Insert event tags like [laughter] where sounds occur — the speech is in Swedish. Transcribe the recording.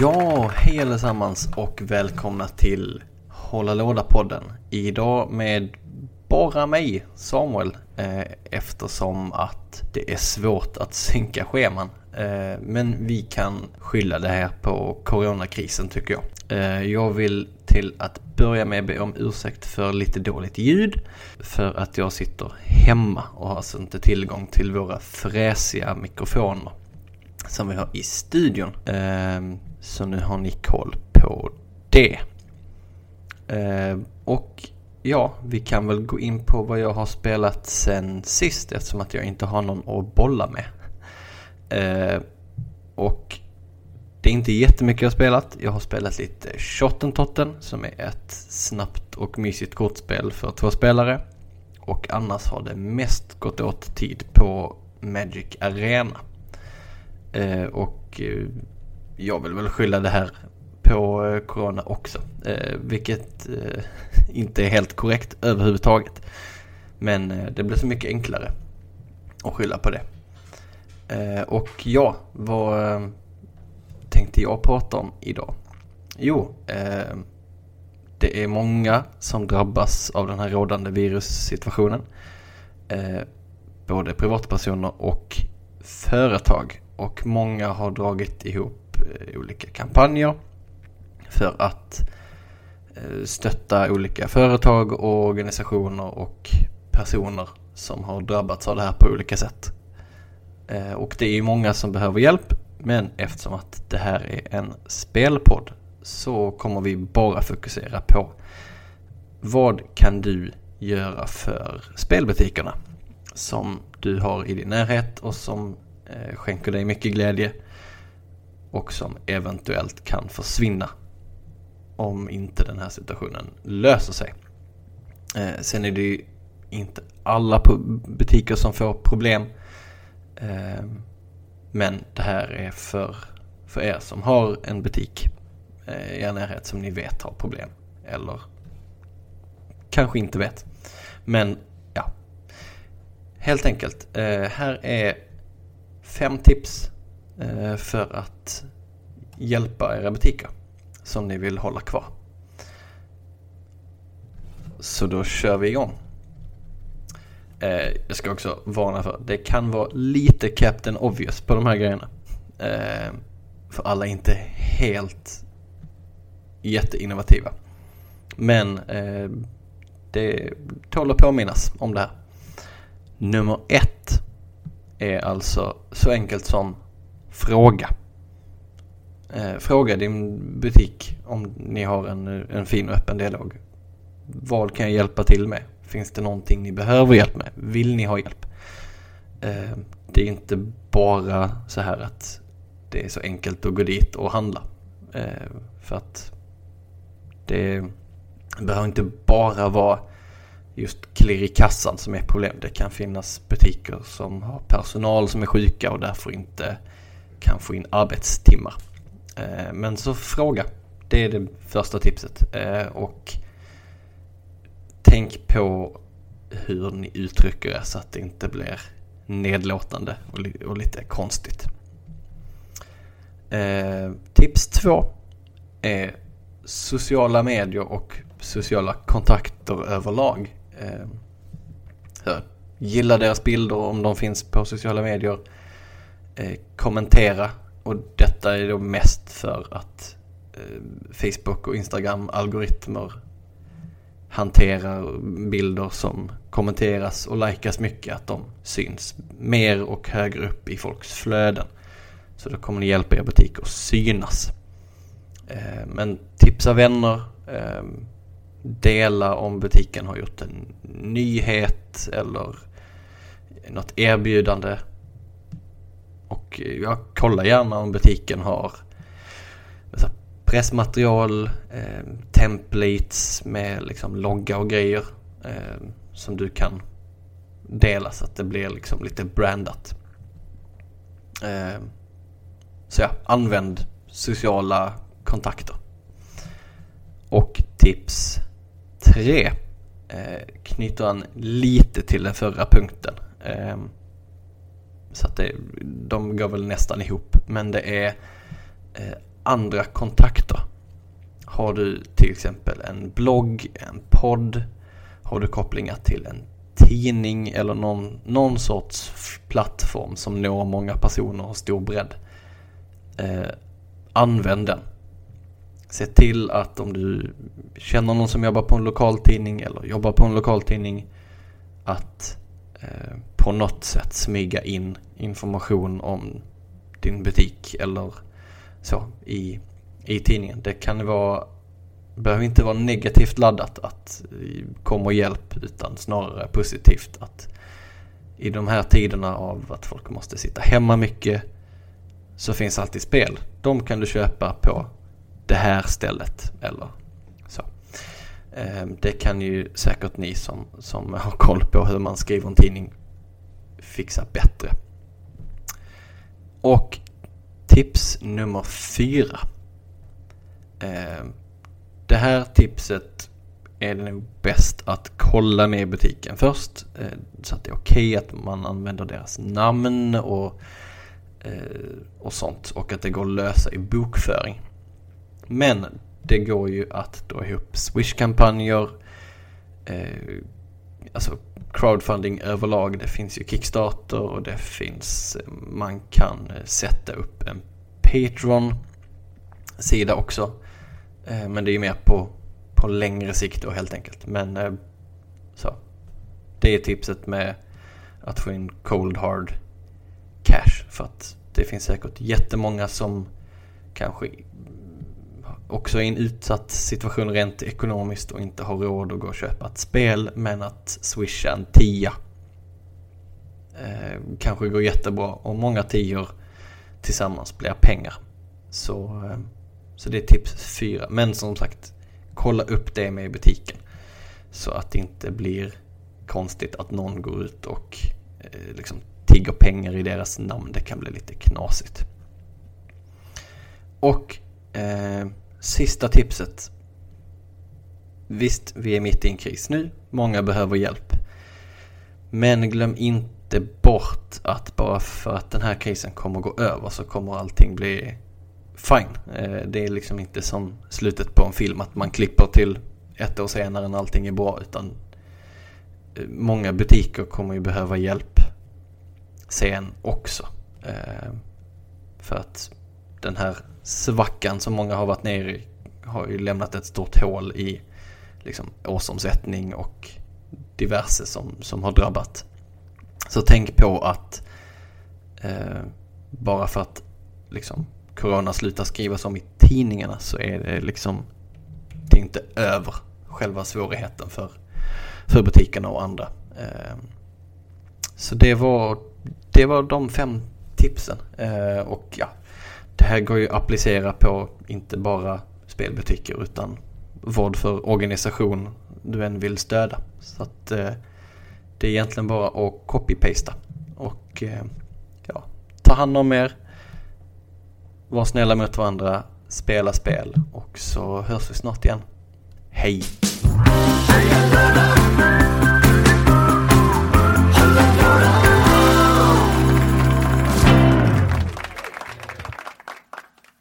Ja, hej allesammans och välkomna till Hålla Låda-podden. Idag med bara mig, Samuel, eh, eftersom att det är svårt att synka scheman. Eh, men vi kan skylla det här på coronakrisen tycker jag. Eh, jag vill till att börja med be om ursäkt för lite dåligt ljud. För att jag sitter hemma och har alltså inte tillgång till våra fräsiga mikrofoner som vi har i studion. Ehm, så nu har ni koll på det. Ehm, och ja, vi kan väl gå in på vad jag har spelat sen sist eftersom att jag inte har någon att bolla med. Ehm, och det är inte jättemycket jag har spelat. Jag har spelat lite Shottentotten som är ett snabbt och mysigt kortspel för två spelare. Och annars har det mest gått åt tid på Magic Arena. Eh, och eh, jag vill väl skylla det här på eh, Corona också. Eh, vilket eh, [laughs] inte är helt korrekt överhuvudtaget. Men eh, det blir så mycket enklare att skylla på det. Eh, och ja, vad eh, tänkte jag prata om idag? Jo, eh, det är många som drabbas av den här rådande virussituationen. både privatpersoner och företag och många har dragit ihop eh, olika kampanjer för att eh, stötta olika företag och organisationer och personer som har drabbats av det här på olika sätt. Eh, och det är många som behöver hjälp men eftersom att det här är en spelpodd så kommer vi bara fokusera på vad kan du göra för spelbutikerna som du har i din närhet och som Eh, skänker dig mycket glädje och som eventuellt kan försvinna om inte den här situationen löser sig. Eh, sen är det ju inte alla butiker som får problem. Eh, men det här är för, för er som har en butik i er närhet som ni vet har problem. Eller kanske inte vet. Men ja, helt enkelt. Här är fem tips eh, för att hjälpa era butiker som ni vill hålla kvar. Så då kör vi igång. Eh, jag ska också varna för det kan vara lite Captain Obvious på de här grejerna. Eh, för alla är inte helt jätteinnovativa. Men det tål att påminnas om det här. Nummer ett är alltså så enkelt som fråga. Eh, fråga din butik om ni har en, en fin och öppen dialog. Vad kan jag hjälpa till med? Finns det någonting ni behöver hjälp med? Vill ni ha hjälp? Eh, det är inte bara så här att det är så enkelt att gå dit och handla. Eh, för att det behöver inte bara vara just klirr i kassan som är problem. Det kan finnas butiker som har personal som är sjuka och därför inte kan få in arbetstimmar. Eh, men så fråga. Det är det första tipset. Eh, och tänk på hur ni uttrycker er så att det inte blir nedlåtande och lite konstigt. Eh, tips två är sociala medier och sociala kontakter överlag. Eh, gilla deras bilder om de finns på sociala medier. Eh, kommentera. Och detta är då mest för att eh, Facebook och Instagram algoritmer hanterar bilder som kommenteras och likas mycket. Att de syns mer och högre upp i folks flöden. Så då kommer det hjälpa er butik att synas. Eh, men tipsa vänner. Eh, Dela om butiken har gjort en nyhet eller något erbjudande. Och jag kollar gärna om butiken har pressmaterial, eh, templates med liksom logga och grejer eh, som du kan dela så att det blir liksom lite brandat. Eh, så ja, använd sociala kontakter. Och tips 3 eh, knyter an lite till den förra punkten. Eh, så att det, de går väl nästan ihop. Men det är eh, andra kontakter. Har du till exempel en blogg, en podd, har du kopplingar till en tidning eller någon, någon sorts plattform som når många personer och stor bredd. Eh, använd den. Se till att om du känner någon som jobbar på en lokaltidning eller jobbar på en lokaltidning att eh, på något sätt smyga in information om din butik eller så i, i tidningen. Det kan vara behöver inte vara negativt laddat att eh, komma och hjälp utan snarare positivt att i de här tiderna av att folk måste sitta hemma mycket så finns alltid spel. De kan du köpa på det här stället eller så. Ehm, det kan ju säkert ni som, som har koll på hur man skriver en tidning fixa bättre. Och tips nummer fyra. Ehm, det här tipset är det nog bäst att kolla med butiken först. Eh, så att det är okej okay att man använder deras namn och, eh, och sånt. Och att det går att lösa i bokföring. Men det går ju att dra ihop Swish-kampanjer. Eh, alltså crowdfunding överlag. Det finns ju Kickstarter och det finns, eh, man kan eh, sätta upp en Patreon-sida också. Eh, men det är ju mer på, på längre sikt då helt enkelt. Men eh, så. Det är tipset med att få in cold hard cash. För att det finns säkert jättemånga som kanske också i en utsatt situation rent ekonomiskt och inte har råd att gå och köpa ett spel. Men att swisha en tia eh, kanske går jättebra. Och många tior tillsammans blir pengar. Så eh, så det är tips fyra. Men som sagt, kolla upp det med butiken. Så att det inte blir konstigt att någon går ut och eh, liksom tigger pengar i deras namn. Det kan bli lite knasigt. Och eh, sista tipset. Visst, vi är mitt i en kris nu. Många behöver hjälp. Men glöm inte bort att bara för att den här krisen kommer gå över så kommer allting bli fine. Eh, det är liksom inte som slutet på en film att man klipper till ett år senare när allting är bra utan eh, många butiker kommer ju behöva hjälp sen också. Eh, för att den här svackan som många har varit nere i har ju lämnat ett stort hål i liksom årsomsättning och diverse som, som har drabbat. Så tänk på att eh, bara för att liksom corona slutar skrivas om i tidningarna så är det liksom det är inte över själva svårigheten för, för butikerna och andra. Eh, så det var, det var de fem tipsen. Eh, och ja, det här går ju att applicera på inte bara spelbutiker utan vad för organisation du än vill stödja. Så att eh, det är egentligen bara att copy-pasta och eh, ja, ta hand om er var snälla mot varandra, spela spel och så hörs vi snart igen. Hej!